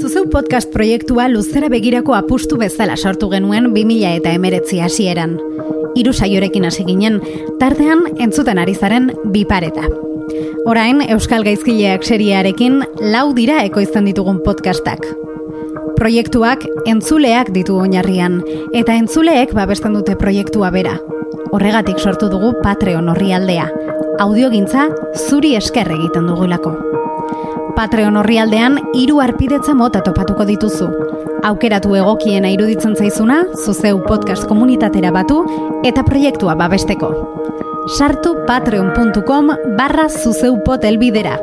Zuzeu podcast proiektua luzera begirako apustu bezala sortu genuen 2000 eta emeretzi hasieran. Hiru saiorekin hasi ginen, tartean entzuten ari zaren bipareta. Orain, Euskal Gaizkileak seriarekin lau dira ekoizten ditugun podcastak. Proiektuak entzuleak ditu oinarrian, eta entzuleek babesten dute proiektua bera. Horregatik sortu dugu Patreon horri aldea. Audiogintza zuri esker egiten dugulako. Patreon horri aldean, iru arpidetza mota topatuko dituzu. Aukeratu egokiena iruditzen zaizuna, zuzeu podcast komunitatera batu, eta proiektua babesteko. Sartu patreon.com barra zuzeupot elbidera.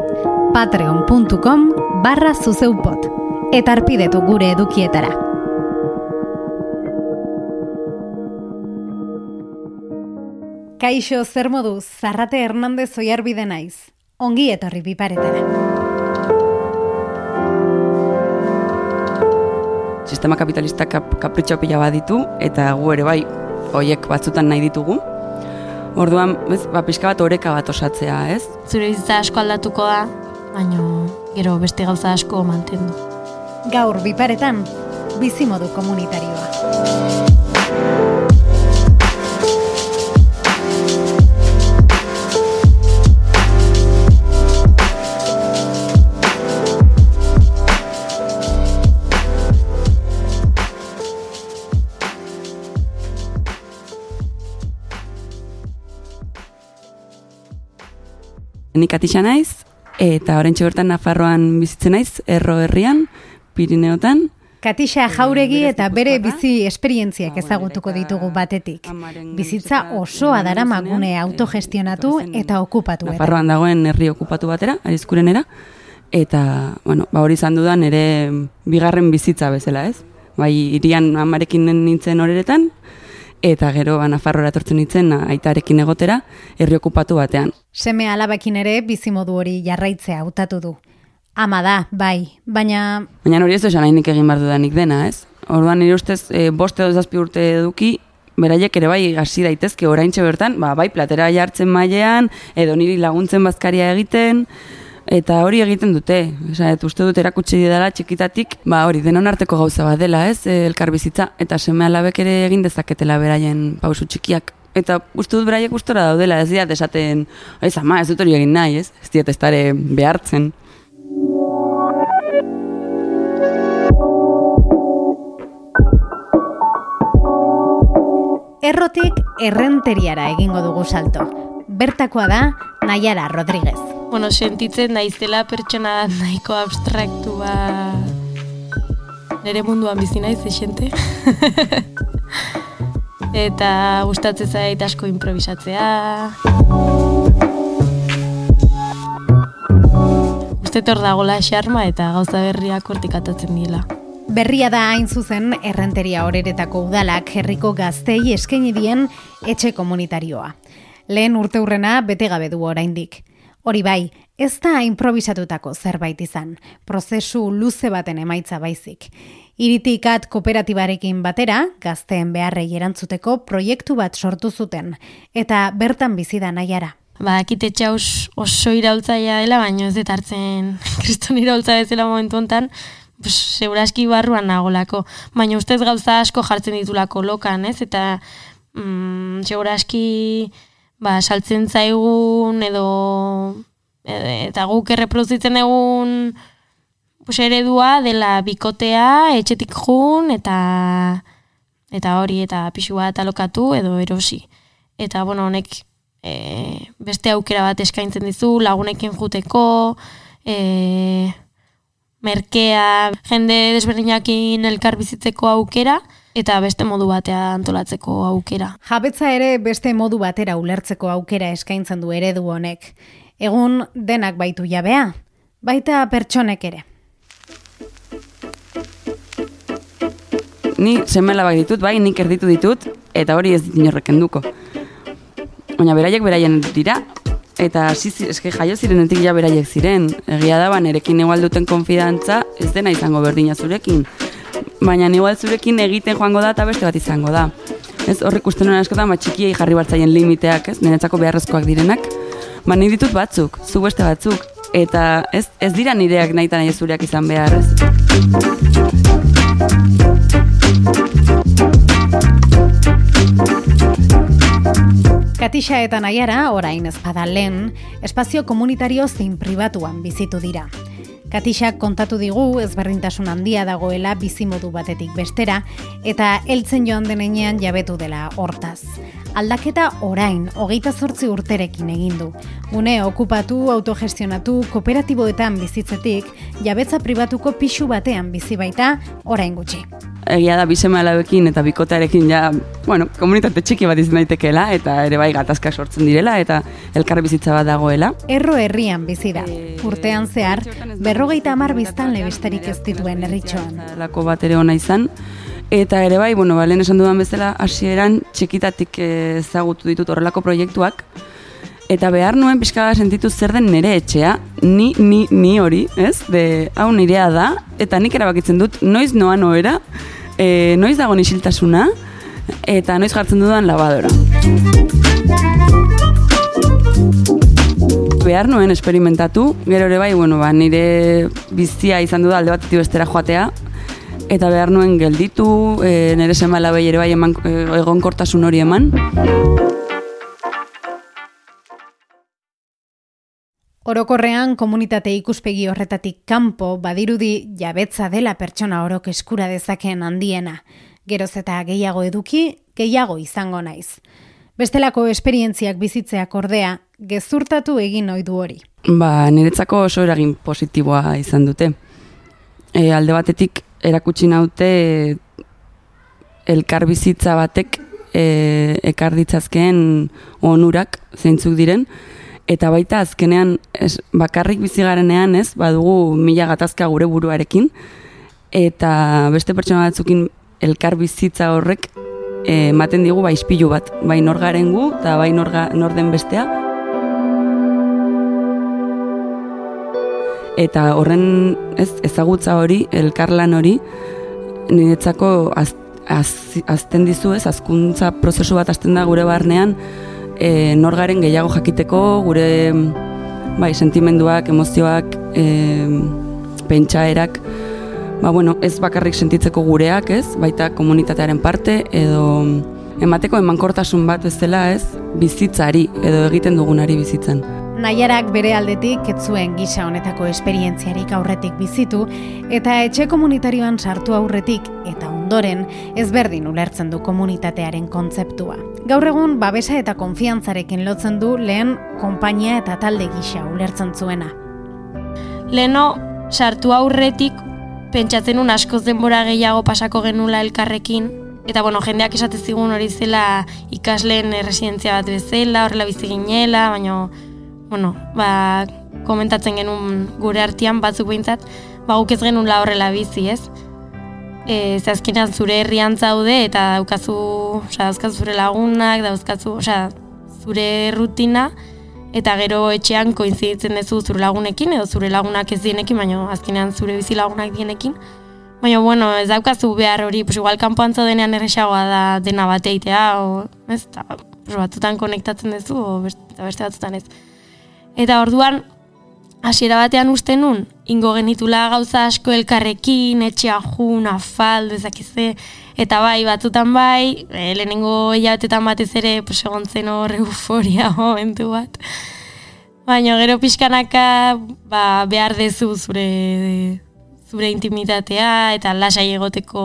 patreon.com barra zuzeupot. Eta arpidetu gure edukietara. Kaixo, zer modu, Zarrate Hernandez oiarbide naiz. Ongi etorri biparetara. Sistema kapitalista kap, kapritxo pila bat ditu, eta gu ere bai, hoiek batzutan nahi ditugu. Orduan, ez, ba, pixka bat oreka bat osatzea, ez? Zure bizitza asko aldatuko da, baina gero beste gauza asko mantendu. Gaur biparetan, bizimodu komunitarioa. Nik atisa naiz, eta orentxe bertan Nafarroan bizitzen naiz, erro herrian, Pirineotan. Katixa jauregi eta bere bizi esperientziak ezagutuko ditugu batetik. Bizitza osoa dara magune autogestionatu eta okupatu. Nafarroan dagoen herri okupatu batera, arizkurenera. Eta, bueno, ba hori izan dudan ere bigarren bizitza bezala, ez? Bai, irian amarekin nintzen horeretan, eta gero ba, Nafarroara etortzen nintzen aitarekin egotera, herri okupatu batean. Seme alabakin ere bizimodu hori jarraitzea hautatu du. Ama da, bai, baina Baina hori ez da esan nik egin behar dudanik dena, ez? Orduan nire ustez, e, boste edo zazpi urte eduki, beraiek ere bai hasi daitezke oraintxe bertan, ba, bai platera jartzen mailean, edo niri laguntzen bazkaria egiten, eta hori egiten dute. Osa, et uste dut erakutsi dela txikitatik, ba hori denon arteko gauza bat dela, ez? E, elkar bizitza, eta seme alabek ere egin dezaketela beraien pausu txikiak. Eta uste dut beraiek gustora daudela, ez diat esaten, ez ama, ez dut hori egin nahi, ez? Ez diat ez dare behartzen. errotik errenteriara egingo dugu salto. Bertakoa da Naiara Rodríguez. Bueno, sentitzen naizela pertsona nahiko abstraktua nire munduan bizi naiz, esente. eta gustatzen zait asko improvisatzea. Uste hor dagola xarma eta gauza berriak hortik atatzen dila. Berria da hain zuzen errenteria horeretako udalak herriko gaztei eskaini dien etxe komunitarioa. Lehen urte hurrena bete gabe du oraindik. Hori bai, ez da improvisatutako zerbait izan, prozesu luze baten emaitza baizik. Iritikat kooperatibarekin batera, gazteen beharrei erantzuteko proiektu bat sortu zuten, eta bertan bizi da nahiara. Ba, akite txaus oso iraultzaia dela, baina ez dut hartzen kriston iraultza bezala momentu hontan, pues, seguraski barruan nagolako. Baina ustez gauza asko jartzen ditulako lokan, ez? Eta mm, seguraski ba, saltzen zaigun edo e- eta guk erreproduzitzen egun pues, eredua dela bikotea, etxetik jun, eta eta hori, eta pixu bat alokatu edo erosi. Eta, bueno, honek e, beste aukera bat eskaintzen dizu, lagunekin juteko, e, merkea, jende desberdinakin elkar bizitzeko aukera, eta beste modu batea antolatzeko aukera. Jabetza ere beste modu batera ulertzeko aukera eskaintzen du eredu honek. Egun denak baitu jabea, baita pertsonek ere. Ni semelabak ditut, bai, nik erditu ditut, eta hori ez dit inorreken duko. Baina beraiek beraien dira, eta hasi eske jaio zirenetik ja beraiek ziren. Egia da, ba, nerekin igual duten konfidantza ez dena izango berdina zurekin. Baina igual zurekin egiten joango da eta beste bat izango da. Ez horrek uste nuen askotan, ba, txikiei jarri bartzaien limiteak, ez, niretzako beharrezkoak direnak. Ba, ni ditut batzuk, zu beste batzuk. eta ez, ez dira nireak nahi nahi zureak izan behar, ez? Katixa eta Naiara, orain ezpada lehen, espazio komunitario zein pribatuan bizitu dira. Katixak kontatu digu ezberdintasun handia dagoela bizimodu batetik bestera eta heltzen joan denean jabetu dela hortaz. Aldaketa orain, hogeita zortzi urterekin egin du. Gune okupatu, autogestionatu, kooperatiboetan bizitzetik, jabetza pribatuko pixu batean bizi baita orain gutxi egia da bisema alabekin eta bikotarekin ja, bueno, komunitate txiki bat izan daitekeela eta ere bai gatazka sortzen direla eta elkar bizitza bat dagoela. Erro herrian bizi da. Eh, Urtean zehar, berrogeita hamar biztan lebistarik ez dituen herritxoan. Lako bat ere ona izan. Eta ere bai, bueno, balen esan dudan bezala, hasieran txikitatik ezagutu ditut horrelako proiektuak, eta behar nuen pixka sentitu zer den nire etxea, ni, ni, ni hori, ez? De, hau nirea da, eta nik erabakitzen dut, noiz noa noera, e, noiz dago nisiltasuna, eta noiz jartzen dudan labadora. Behar nuen esperimentatu, gero ere bai, bueno, ba, nire bizia izan du da alde batetik bestera joatea, eta behar nuen gelditu, e, nire semala ere bai eman, e, egonkortasun hori eman. Orokorrean komunitate ikuspegi horretatik kanpo badirudi jabetza dela pertsona orok eskura dezakeen handiena. Geroz eta gehiago eduki, gehiago izango naiz. Bestelako esperientziak bizitzeak ordea, gezurtatu egin ohi du hori. Ba, niretzako oso eragin positiboa izan dute. E, alde batetik erakutsi naute elkar bizitza batek e, ekar ditzazkeen onurak zeintzuk diren, eta baita azkenean ez, bakarrik bizi garenean, ez, badugu mila gatazka gure buruarekin. Eta beste pertsona batzukin elkar bizitza horrek eh, ematen digu ba ispilu bat, bai nor garen gu eta bai nor, nor den bestea. Eta horren ez, ezagutza hori, elkarlan hori, niretzako az, az, azten dizu ez, azkuntza prozesu bat azten da gure barnean, e, norgaren gehiago jakiteko, gure bai, sentimenduak, emozioak, e, pentsaerak, ba, bueno, ez bakarrik sentitzeko gureak, ez, baita komunitatearen parte, edo emateko emankortasun bat ez dela, ez, bizitzari, edo egiten dugunari bizitzen. Naiarak bere aldetik etzuen gisa honetako esperientziarik aurretik bizitu eta etxe komunitarioan sartu aurretik eta ondoren ezberdin ulertzen du komunitatearen kontzeptua. Gaur egun babesa eta konfiantzarekin lotzen du lehen konpainia eta talde gisa ulertzen zuena. Leno sartu aurretik pentsatzen un askoz denbora gehiago pasako genula elkarrekin Eta bueno, jendeak esate zigun hori zela ikasleen residentzia bat bezala, horrela bizi ginela, baina bueno, ba, komentatzen genuen gure artean batzuk behintzat, ba, guk ez genuen la horrela bizi, ez? E, azkenean zure herrian zaude eta daukazu, oza, dauzkazu zure lagunak, dauzkazu, oza, zure rutina, eta gero etxean koinziditzen duzu zure lagunekin, edo zure lagunak ez dienekin, baina azkenean zure bizi lagunak dienekin. Baina, bueno, ez daukazu behar hori, pues igual kanpoan zaudenean erresagoa da dena bateitea, o, ez, eta, batzutan konektatzen duzu, o beste, beste batzutan ez. Eta orduan, hasiera batean uste nun, ingo genitula gauza asko elkarrekin, etxea jun, afal, dezakize, eta bai, batzutan bai, e, lehenengo hilabetetan batez ere, pues, egon zen hor euforia momentu bat. Baina gero pixkanaka ba, behar dezu zure, zure intimitatea eta lasai egoteko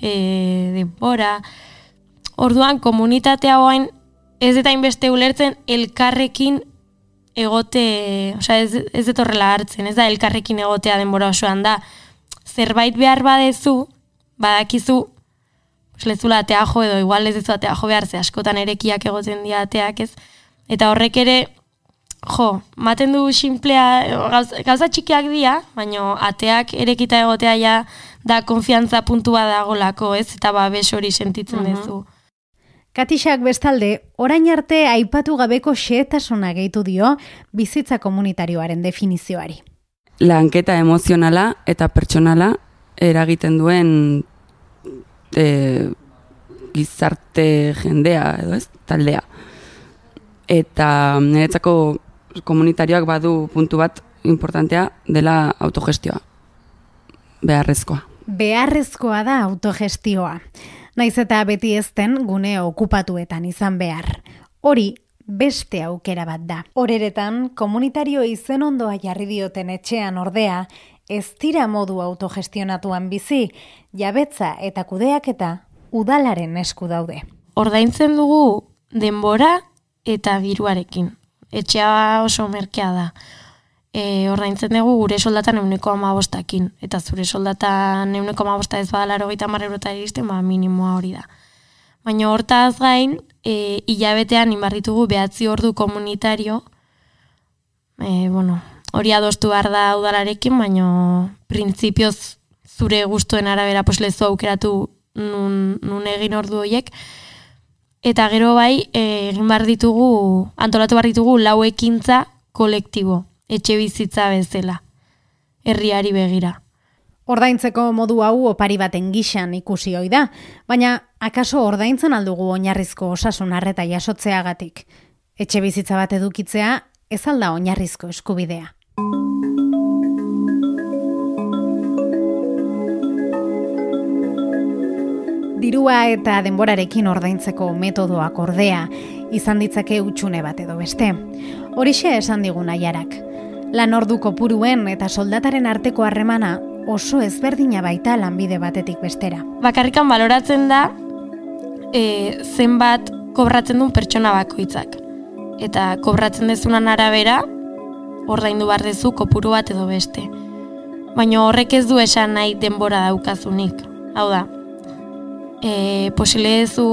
e, denbora. Orduan, komunitatea hoain ez eta inbeste ulertzen elkarrekin egote, osea ez, ez detorrela hartzen, ez da elkarrekin egotea denbora osoan da. Zerbait behar badezu, badakizu, pues lezula atea jo edo igual ez dezu atea jo behar, ze askotan erekiak egoten dira ateak ez. Eta horrek ere, jo, maten du simplea, gauza, gauza txikiak dira, baina ateak erekita egotea ja da konfiantza puntua dagolako ez, eta babes hori sentitzen uh dezu. Katixak bestalde, orain arte aipatu gabeko xeetasuna gehitu dio bizitza komunitarioaren definizioari. Lanketa emozionala eta pertsonala eragiten duen e, gizarte jendea edo ez, taldea. Eta niretzako komunitarioak badu puntu bat importantea dela autogestioa. Beharrezkoa. Beharrezkoa da autogestioa. Naiz eta beti ezten gune okupatuetan izan behar. Hori beste aukera bat da. Horeretan, komunitario izen ondoa jarri dioten etxean ordea, ez dira modu autogestionatuan bizi, jabetza eta kudeak eta udalaren esku daude. Ordaintzen dugu denbora eta diruarekin. Etxea oso merkea da. E, ordaintzen dugu gure soldatan euneko amabostakin. Eta zure soldatan euneko amabosta ez badala erogeita marrerota iristen, ba, minimoa hori da. Baina hortaz gain, e, hilabetean inbarritugu behatzi ordu komunitario, e, bueno, hori adostu behar da udalarekin, baina printzipioz zure gustuen arabera pues, lezu aukeratu nun, nun egin ordu horiek, Eta gero bai, e, egin bar ditugu, antolatu bar ditugu lau ekintza kolektibo, etxe bizitza bezala, herriari begira. Ordaintzeko modu hau opari baten gixan ikusi hoi da, baina akaso ordaintzen aldugu oinarrizko osasun arreta jasotzeagatik. Etxe bizitza bat edukitzea ez alda oinarrizko eskubidea. Dirua eta denborarekin ordaintzeko metodoak ordea, izan ditzake utxune bat edo beste. Horixe esan digun aiarak. Lan ordu kopuruen eta soldataren arteko harremana oso ezberdina baita lanbide batetik bestera. Bakarrikan baloratzen da e, zenbat kobratzen duen pertsona bakoitzak. Eta kobratzen dezunan arabera, ordaindu behar dezu kopuru bat edo beste. Baina horrek ez du esan nahi denbora daukazunik. Hau da, e, posile zu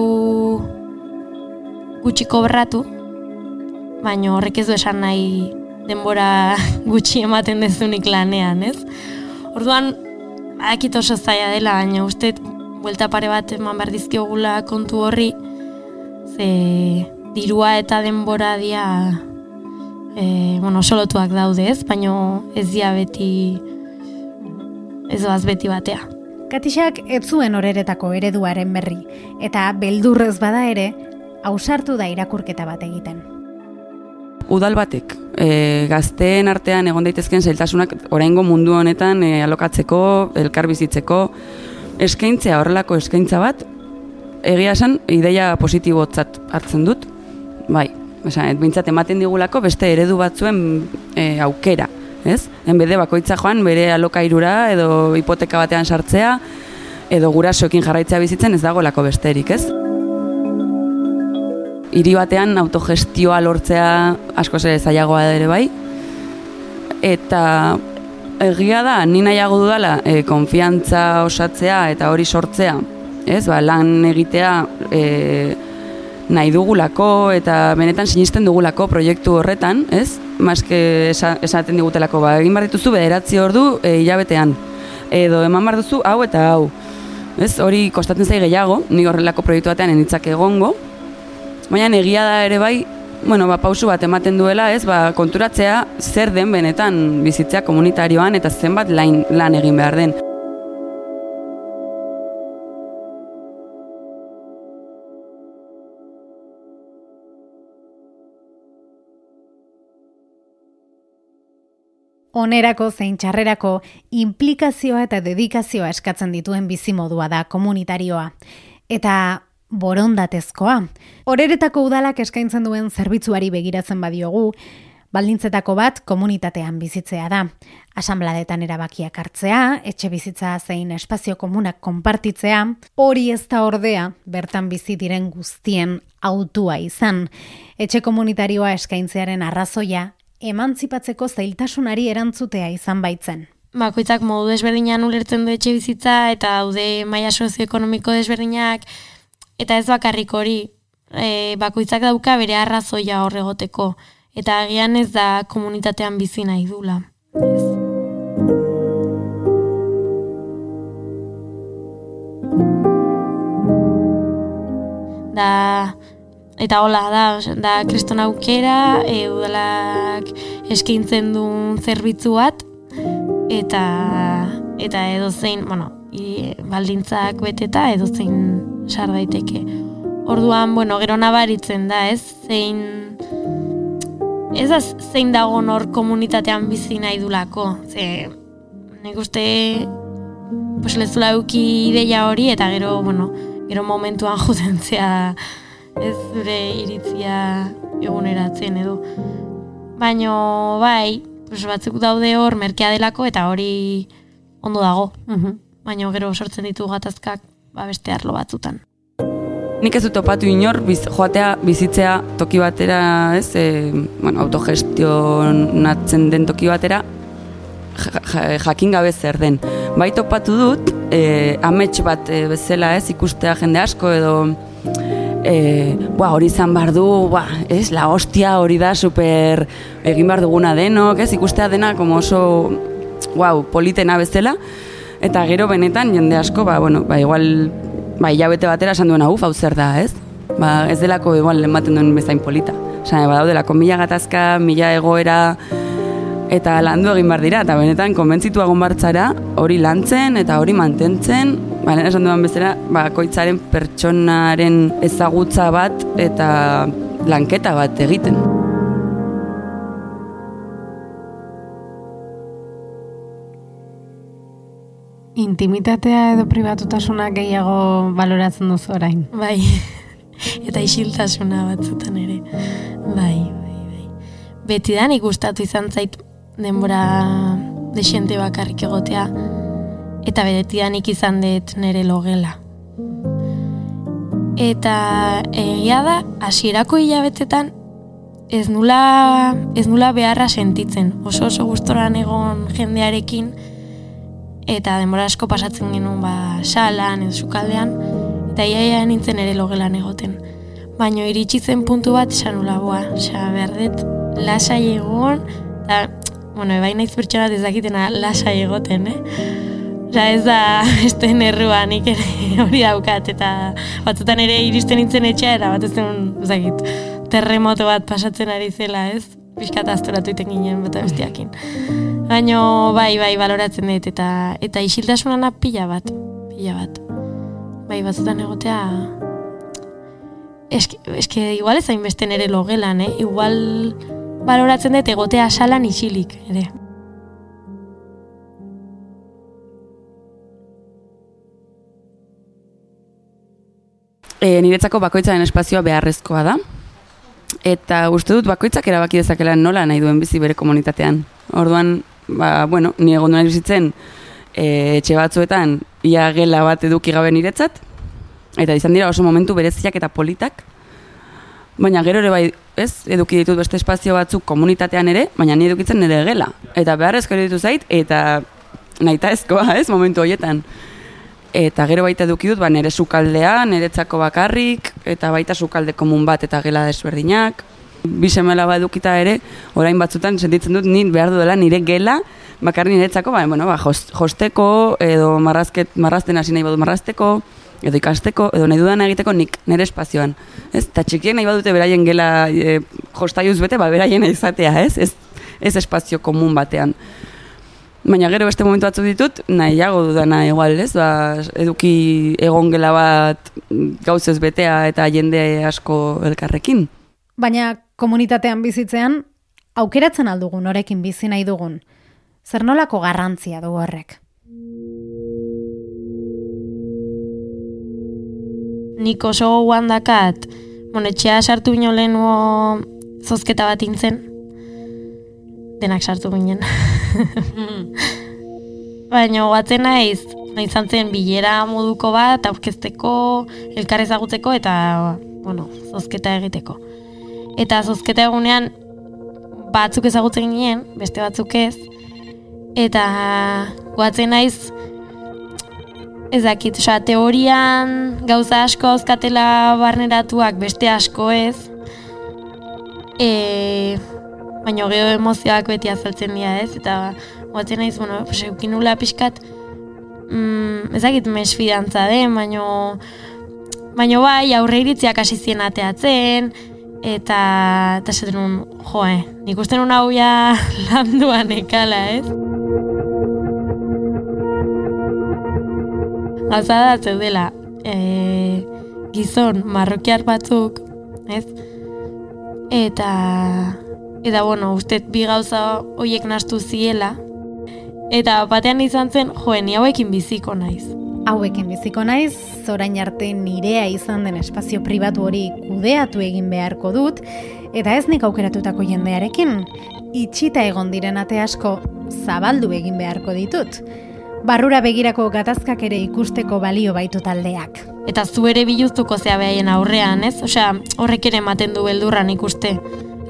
gutxi kobratu, baina horrek ez du esan nahi denbora gutxi ematen dezunik lanean, ez? Orduan, badakit oso zaila dela, baina uste, buelta pare bat eman behar dizkiogula kontu horri, ze dirua eta denbora dia e, bueno, solotuak daude ez, baina ez dia beti ez doaz beti batea. Katixak ez zuen horeretako ereduaren berri, eta beldurrez bada ere, ausartu da irakurketa bat egiten. Udal batek, e, gazteen artean egon daitezken zailtasunak oraingo mundu honetan e, alokatzeko, elkar bizitzeko, eskaintzea horrelako eskaintza bat, egia esan, ideia positibotzat hartzen dut, bai, esan, bintzat ematen digulako beste eredu batzuen e, aukera, ez? Enbede bakoitza joan bere alokairura edo hipoteka batean sartzea edo gurasoekin jarraitzea bizitzen ez dagoelako besterik, ez? Hiri batean autogestioa lortzea asko ere zailagoa ere bai. Eta egia da, ni nahiago dudala, e, konfiantza osatzea eta hori sortzea, ez? Ba, lan egitea e, nahi dugulako eta benetan sinisten dugulako proiektu horretan, ez? Maske esaten digutelako, ba, egin bar dituzu bederatzi ordu e, hilabetean. Edo eman bar duzu hau eta hau. Ez? Hori kostatzen zai gehiago, ni horrelako proiektu batean enitzak egongo. Baina egia da ere bai, bueno, ba, pausu bat ematen duela, ez? Ba, konturatzea zer den benetan bizitzea komunitarioan eta zenbat lan, lan egin behar den. Onerako zein txarrerako implikazioa eta dedikazioa eskatzen dituen bizimodua da komunitarioa. Eta borondatezkoa. Horeretako udalak eskaintzen duen zerbitzuari begiratzen badiogu, baldintzetako bat komunitatean bizitzea da. Asanbladetan erabakiak hartzea, etxe bizitza zein espazio komunak konpartitzea, hori ez da ordea bertan bizi diren guztien autua izan. Etxe komunitarioa eskaintzearen arrazoia emantzipatzeko zailtasunari erantzutea izan baitzen. Bakoitzak modu desberdinan ulertzen du etxe bizitza eta daude maila sozioekonomiko desberdinak eta ez bakarrik hori e, bakoitzak dauka bere arrazoia horregoteko eta agian ez da komunitatean bizi nahi dula. Da, Eta hola, da, da kriston aukera, e, udalak eskintzen duen zerbitzu bat, eta, eta edo zein, bueno, i, baldintzak beteta edo zein sar daiteke. Orduan, bueno, gero nabaritzen da, ez? Zein ez az zein dago nor komunitatean bizi nahi dulako. Ze, nik uste, pues lezula euki ideia hori, eta gero, bueno, gero momentuan jutentzea ez zure iritzia eguneratzen edo. Baino, bai, pues batzuk daude hor merkea delako eta hori ondo dago. Mhm. Baino gero sortzen ditu gatazkak ba beste arlo batzutan. Nik ez dut topatu inor, biz, joatea, bizitzea toki batera, ez, e, bueno, autogestionatzen den toki batera, ja- ja- jakin gabe zer den. Bai topatu dut, e, amets bat e, bezala, ez, ikustea jende asko edo, e, ba, hori izan behar du, ba, ez, la hostia hori da super egin behar duguna denok, ez, ikustea dena como oso, wow, politena bezala, eta gero benetan jende asko, ba, bueno, ba, igual, ba, hilabete batera esan duena, uf, hau zer da, ez? Ba, ez delako igual ematen duen bezain polita. Osa, ba, daudelako mila gatazka, mila egoera, eta landu egin behar dira, eta benetan konbentzitu egon bartzara, hori lantzen eta hori mantentzen, ba, lehen esan duan bezala, ba, koitzaren pertsonaren ezagutza bat eta lanketa bat egiten. Intimitatea edo pribatutasunak gehiago baloratzen duzu orain. Bai, eta isiltasuna batzutan ere. Bai, bai, bai. Betidan ikustatu izan zait denbora desente bakarrik egotea, eta betidanik izan dut nere logela. Eta egia da, hasierako hilabetetan ez nula, ez nula beharra sentitzen. Oso oso gustoran egon jendearekin, eta denbora asko pasatzen genuen ba, salan edo sukaldean, eta iaia nintzen ere logelan egoten. Baina iritsi zen puntu bat esan nula, boa, dut lasai egon, eta, bueno, ebai naiz pertsona ez dakitena lasai egoten, eh? Osa ez da, ez den errua nik ere hori daukat, eta batzutan ere iristen nintzen etxea, eta bat ez dakit, terremoto bat pasatzen ari zela, ez? Piskat astoratu iten ginen bata bestiakin. Baina bai, bai, baloratzen dut, eta eta isiltasunana pila bat, pila bat. Bai, batzutan egotea... Eske, eske igual ez hainbeste nere logelan, eh? Igual baloratzen dut egotea salan isilik, ere. E, niretzako bakoitzaren espazioa beharrezkoa da. Eta uste dut bakoitzak erabaki dezakela nola nahi duen bizi bere komunitatean. Orduan, ba, bueno, ni egon duen bizitzen e, etxe batzuetan ia gela bat eduki gabe niretzat, eta izan dira oso momentu bereziak eta politak, baina gero ere bai, ez, eduki ditut beste espazio batzuk komunitatean ere, baina ni edukitzen nire gela. Eta beharrezko ditu zait, eta nahita ezkoa, ez, momentu horietan. Eta gero baita eduki dut, ba, nire sukaldea, niretzako bakarrik, eta baita sukalde komun bat eta gela desberdinak. Bi semela ba edukita ere, orain batzutan sentitzen dut ni behar dudala nire gela, bakarrik niretzako, ba, bueno, ba, jos- josteko, edo marrazket, marrazten hasi nahi badu marrazteko, edo ikasteko, edo nahi dudan egiteko nik nire espazioan. Ez? Eta txikiek nahi badute beraien gela e, jostaiuz bete, ba, beraien izatea, ez? Ez, ez espazio komun batean. Baina gero beste momentu batzu ditut, nahiago dudana igual, ez? Ba, eduki egon gela bat gauzez betea eta jende asko elkarrekin. Baina komunitatean bizitzean, aukeratzen aldugun norekin bizi nahi dugun. Zer nolako garrantzia du horrek? Nik oso gogoan dakat, bueno, etxea sartu bino lehenuo zozketa bat intzen. Denak sartu ginen. Baina goatzen naiz, nahi izan zen bilera moduko bat, aurkezteko, elkar ezagutzeko eta, bueno, zozketa egiteko. Eta zozketa egunean batzuk ezagutzen ginen, beste batzuk ez, eta goatzen naiz, ez dakit, osea, teorian gauza asko auzkatela barneratuak, beste asko ez, e, baina gero emozioak beti azaltzen dira ez, eta goatzen naiz, bueno, pues, eukin nula pixkat, mm, ez dakit mesfidantza den, baino, baino bai, aurre iritziak hasi zien ateatzen, eta, eta esaten nun, joe, nik uste nun hau ja landuan ekala, ez? Gauza da zeudela, e, gizon marrokiar batzuk, ez? Eta, eta bueno, uste bi gauza hoiek nastu ziela, eta batean izan zen, joen, ni hauekin biziko naiz. Hauekin biziko naiz, zorain arte nirea izan den espazio pribatu hori kudeatu egin beharko dut, eta ez nik aukeratutako jendearekin, itxita egon diren ate asko zabaldu egin beharko ditut. Barrura begirako gatazkak ere ikusteko balio baitu taldeak. Eta zu ere biluztuko zea behaien aurrean, ez? Osea, horrek ere ematen du beldurran ikuste.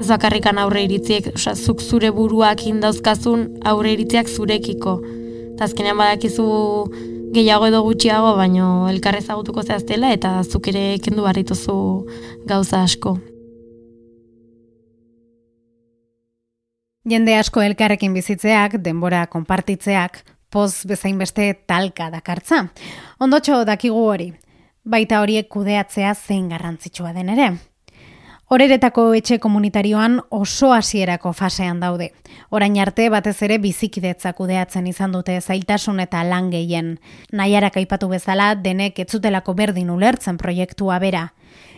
Ez bakarrikan aurre iritziek, osea, zuk zure buruak indauzkazun aurre iritziak zurekiko. Eta azkenean badakizu gehiago edo gutxiago, baino elkarrez agutuko zehaztela eta zuk ere kendu barrituzu gauza asko. Jende asko elkarrekin bizitzeak, denbora konpartitzeak, poz bezain beste talka dakartza. Ondotxo dakigu hori, baita horiek kudeatzea zein garrantzitsua den ere. Horeretako etxe komunitarioan oso hasierako fasean daude. Orain arte batez ere bizikidetza kudeatzen izan dute zailtasun eta lan gehien. Naiarak aipatu bezala denek etzutelako berdin ulertzen proiektua bera.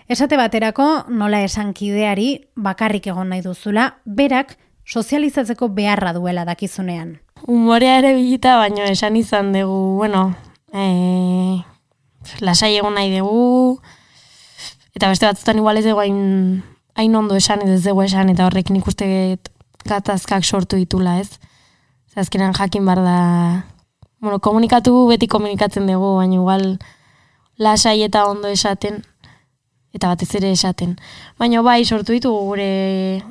Esate baterako nola esan kideari bakarrik egon nahi duzula, berak sozializatzeko beharra duela dakizunean. Umorea ere bilita, baino esan izan dugu, bueno, e, lasai egon nahi dugu, eta beste batzutan igual ez dugu hain, hain ondo esan, ez dugu esan, eta horrekin ikuste gatazkak sortu ditula, ez? Zazkenan jakin bar da, bueno, komunikatu beti komunikatzen dugu, baina igual lasai eta ondo esaten, eta batez ere esaten. Baina bai, sortu ditugu gure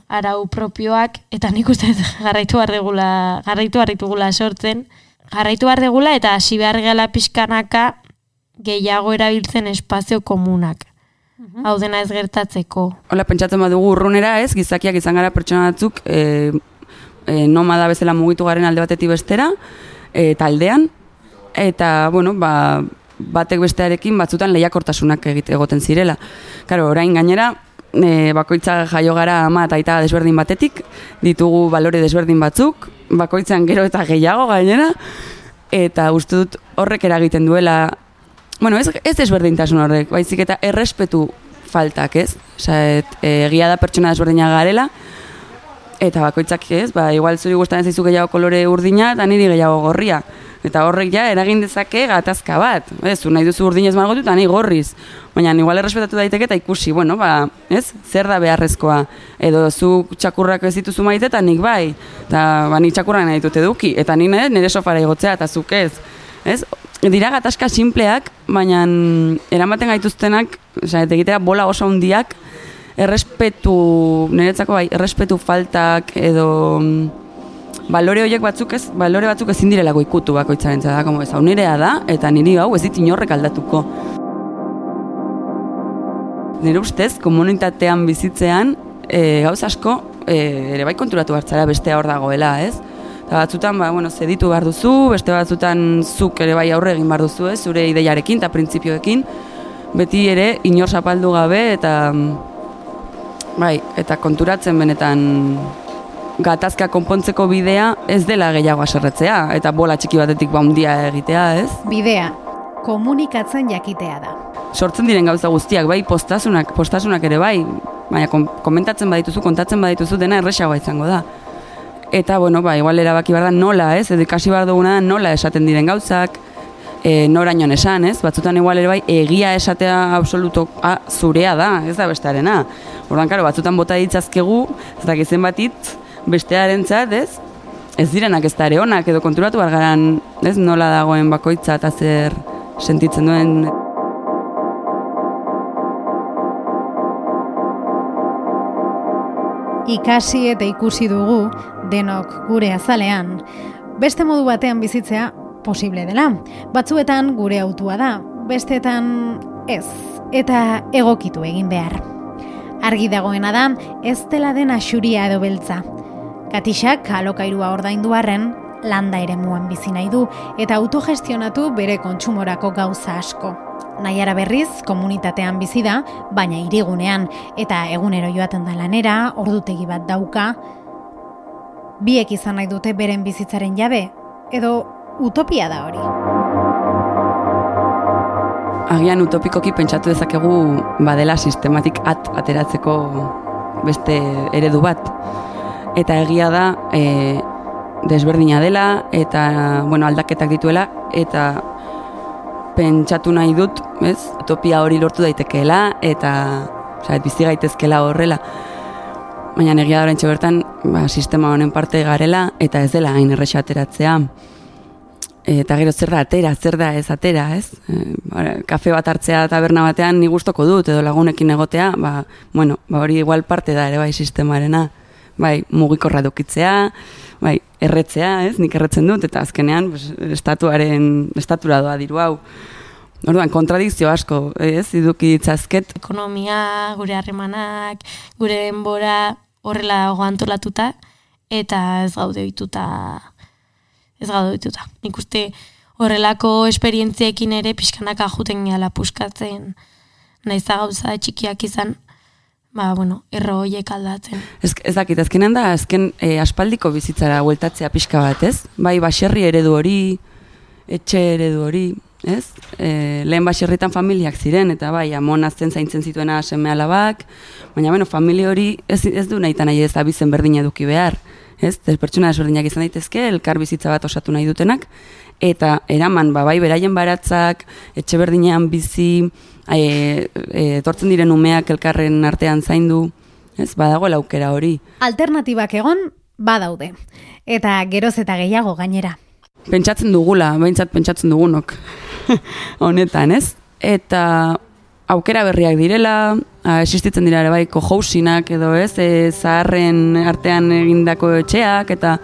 arau propioak, eta nik uste garraitu barregula, garraitu barritugula sortzen, garraitu barregula eta hasi behar gela pixkanaka gehiago erabiltzen espazio komunak. Hau dena ez gertatzeko. Hola, pentsatzen badugu urrunera ez, gizakiak izan gara pertsona batzuk e, e, nomada bezala mugitu garen alde batetik bestera, e, taldean, eta, bueno, ba, batek bestearekin batzutan lehiakortasunak egite egoten zirela. Karo, orain gainera, e, bakoitza jaio gara ama eta aita desberdin batetik, ditugu balore desberdin batzuk, bakoitzan gero eta gehiago gainera, eta uste dut horrek eragiten duela, bueno, ez, ez desberdintasun horrek, baizik eta errespetu faltak, ez? Osa, et, egia da pertsona desberdina garela, eta bakoitzak ez, ba, igual zuri guztaren zaizu gehiago kolore urdina, eta niri gehiago gorria. Eta horrek ja eragin dezake gatazka bat. Ez, nahi duzu urdinez margotu eta nahi gorriz. Baina igual errespetatu daiteke eta ikusi, bueno, ba, ez? Zer da beharrezkoa? Edo zu txakurrak ez dituzu maite eta nik bai. Eta ba, nik txakurrak nahi dute duki. Eta nik nire sofara igotzea eta zuk ez. Ez? Dira gatazka simpleak, baina eramaten gaituztenak, oza, eta egitea bola oso handiak, errespetu, niretzako bai, errespetu faltak edo balore horiek batzuk ez, balore batzuk ezin direlako ikutu bakoitzaren da, como ez, hau da, eta niri hau ez dit inorrek aldatuko. Nire ustez, komunitatean bizitzean, e, gauz asko, e, ere bai konturatu hartzara bestea hor dagoela, ez? Eta batzutan, ba, bueno, zeditu behar duzu, beste batzutan zuk ere bai aurre egin behar duzu, ez? Zure ideiarekin eta printzipioekin, beti ere inor zapaldu gabe, eta bai, eta konturatzen benetan gatazka konpontzeko bidea ez dela gehiago aserretzea, eta bola txiki batetik baundia egitea, ez? Bidea, komunikatzen jakitea da. Sortzen diren gauza guztiak, bai, postasunak, postasunak ere bai, baina komentatzen badituzu, kontatzen badituzu, dena erresagoa izango da. Eta, bueno, ba, igual erabaki behar da nola, ez? Edo ikasi behar duguna nola esaten diren gauzak, e, noraino esan, ez? Batzutan igual ere bai, egia esatea absoluto zurea da, ez da bestearena. Ordan, karo, batzutan bota ditzazkegu, ez da gizen batit, bestearen txat, ez? Ez direnak ez da ere honak, edo konturatu bargaran, ez? Nola dagoen bakoitza eta zer sentitzen duen. Ikasi eta ikusi dugu denok gure azalean. Beste modu batean bizitzea posible dela. Batzuetan gure autua da, besteetan ez. Eta egokitu egin behar. Argi dagoena da, ez dela dena xuria edo beltza. Katixak alokairua ordaindu arren, landa ere muan bizi nahi du eta autogestionatu bere kontsumorako gauza asko. Naiara berriz, komunitatean bizi da, baina irigunean eta egunero joaten da lanera, ordutegi bat dauka, biek izan nahi dute beren bizitzaren jabe, edo utopia da hori. Agian utopikoki pentsatu dezakegu badela sistematik at ateratzeko beste eredu bat eta egia da e, desberdina dela eta bueno, aldaketak dituela eta pentsatu nahi dut, ez? Utopia hori lortu daitekeela eta osea, bizi gaitezkela horrela. Baina egia da bertan, ba, sistema honen parte garela eta ez dela hain erresa ateratzea. Eta gero zer da atera, zer da ez atera, ez? E, kafe bat hartzea taberna batean ni gustoko dut edo lagunekin egotea, ba, bueno, ba hori igual parte da ere bai sistemarena. Bai, mugikorra dukitzea, bai, erretzea, ez? Nik erretzen dut eta azkenean pues, estatuaren estatura doa diru hau. Orduan, kontradikzio asko, ez? Iduki ditzazket. Ekonomia, gure harremanak, gure denbora horrela dago antolatuta eta ez gaude dituta ez gaude dituta. Nik uste horrelako esperientziekin ere pixkanaka juten gala puskatzen naiz gauza txikiak izan ba, bueno, erro hoiek aldatzen. Ez, ez dakit, azkenen da, azken e, aspaldiko bizitzara hueltatzea pixka bat, ez? Bai, baserri eredu hori, etxe eredu hori, ez? E, lehen baserritan familiak ziren, eta bai, amon azten zaintzen zituena seme alabak, baina, bueno, familia hori ez, ez du nahi nahi ez abizen berdin eduki behar, ez? Ez pertsona desberdinak izan daitezke, elkar bizitza bat osatu nahi dutenak, eta eraman, ba, bai, beraien baratzak, etxe berdinean bizi, e, e, etortzen diren umeak elkarren artean zaindu, ez, badago aukera hori. Alternatibak egon, badaude. Eta geroz eta gehiago gainera. Pentsatzen dugula, behintzat pentsatzen dugunok, honetan, ez? Eta aukera berriak direla, existitzen dira ere bai kohousinak edo ez, e, zaharren artean egindako etxeak, eta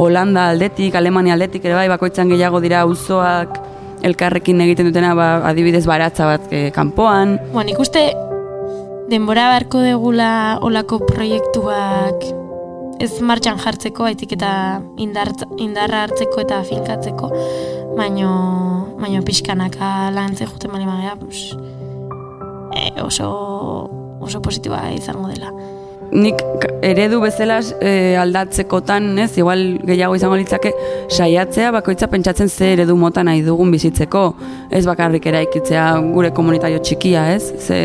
Holanda aldetik, Alemania aldetik ere bai bakoitzan gehiago dira auzoak elkarrekin egiten dutena ba, adibidez baratza bat e, kanpoan. Bueno, ikuste denbora barko degula olako proiektuak ez martxan jartzeko, haitik eta indar, indarra hartzeko eta finkatzeko, baino, baino pixkanaka lantze juten bali magea, pues, e, oso, oso positiboa izango dela nik eredu bezala e, aldatzekotan, ez, igual gehiago izango litzake, saiatzea bakoitza pentsatzen ze eredu mota nahi dugun bizitzeko, ez bakarrik eraikitzea gure komunitario txikia, ez? Ze,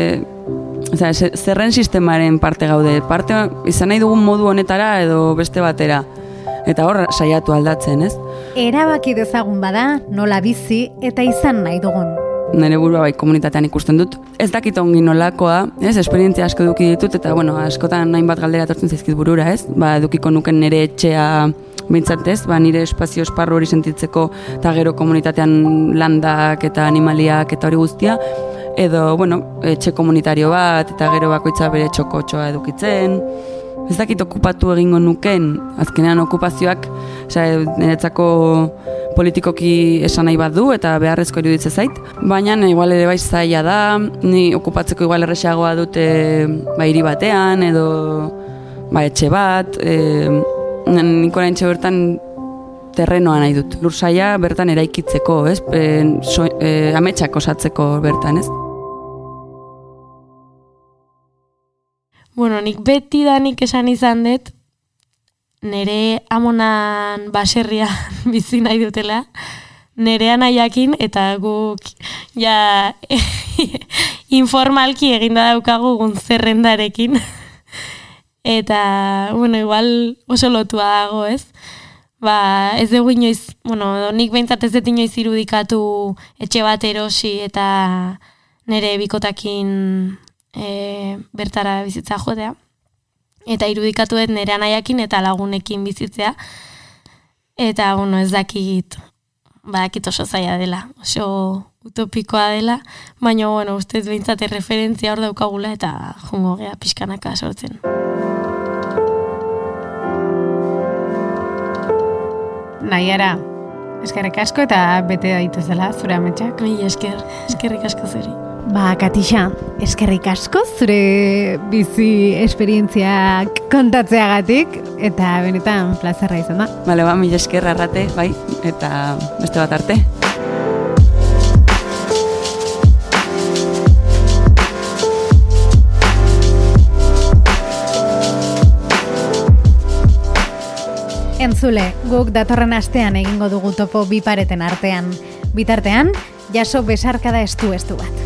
Oza, zerren sistemaren parte gaude, parte izan nahi dugun modu honetara edo beste batera. Eta hor, saiatu aldatzen, ez? Erabaki dezagun bada, nola bizi eta izan nahi dugun. Nire burua bai komunitatean ikusten dut. Ez dakit ongi nolakoa, ez, esperientzia asko duki ditut, eta bueno, askotan nahin bat galdera tortzen zaizkit burura, ez, ba, edukiko nuken nire etxea bintzat ez, ba, nire espazio esparru hori sentitzeko, eta gero komunitatean landak eta animaliak eta hori guztia, edo, bueno, etxe komunitario bat, eta gero bakoitza bere txoko txoa edukitzen, ez dakit okupatu egingo nuken, azkenean okupazioak, niretzako politikoki esan nahi bat eta beharrezko iruditzen zait, baina igual ere bai zaila da, ni okupatzeko igual erresagoa dute ba, hiri batean edo ba, etxe bat, e, nik orain bertan terrenoa nahi dut, lur bertan eraikitzeko, ez? E, so, e, ametsak osatzeko bertan, ez? Bueno, nik beti da nik esan izan dut, nere amonan baserria bizi nahi dutela, nere anaiakin eta guk ja informalki eginda daukagu gun zerrendarekin. eta, bueno, igual oso lotua dago, ez? Ba, ez dugu inoiz, bueno, nik behintzat ez dut inoiz irudikatu etxe bat erosi eta nere bikotakin e, bertara bizitza jotea. Eta irudikatu dut nire anaiakin eta lagunekin bizitzea. Eta, bueno, ez dakit, badakit oso zaila dela, oso utopikoa dela, baina, bueno, ustez behintzate referentzia hor daukagula eta jungo gea pixkanaka sortzen. Naiara, eskerrik asko eta bete daitezela zure ametsak. Mi esker, eskerrik asko zuri. Ba, Katixa, eskerrik asko zure bizi esperientziak kontatzeagatik eta benetan plazerra izan da. Bale, ba, mila eskerra rate, bai, eta beste bat arte. Entzule, guk datorren astean egingo dugu topo bi pareten artean. Bitartean, jaso besarkada estu estu bat.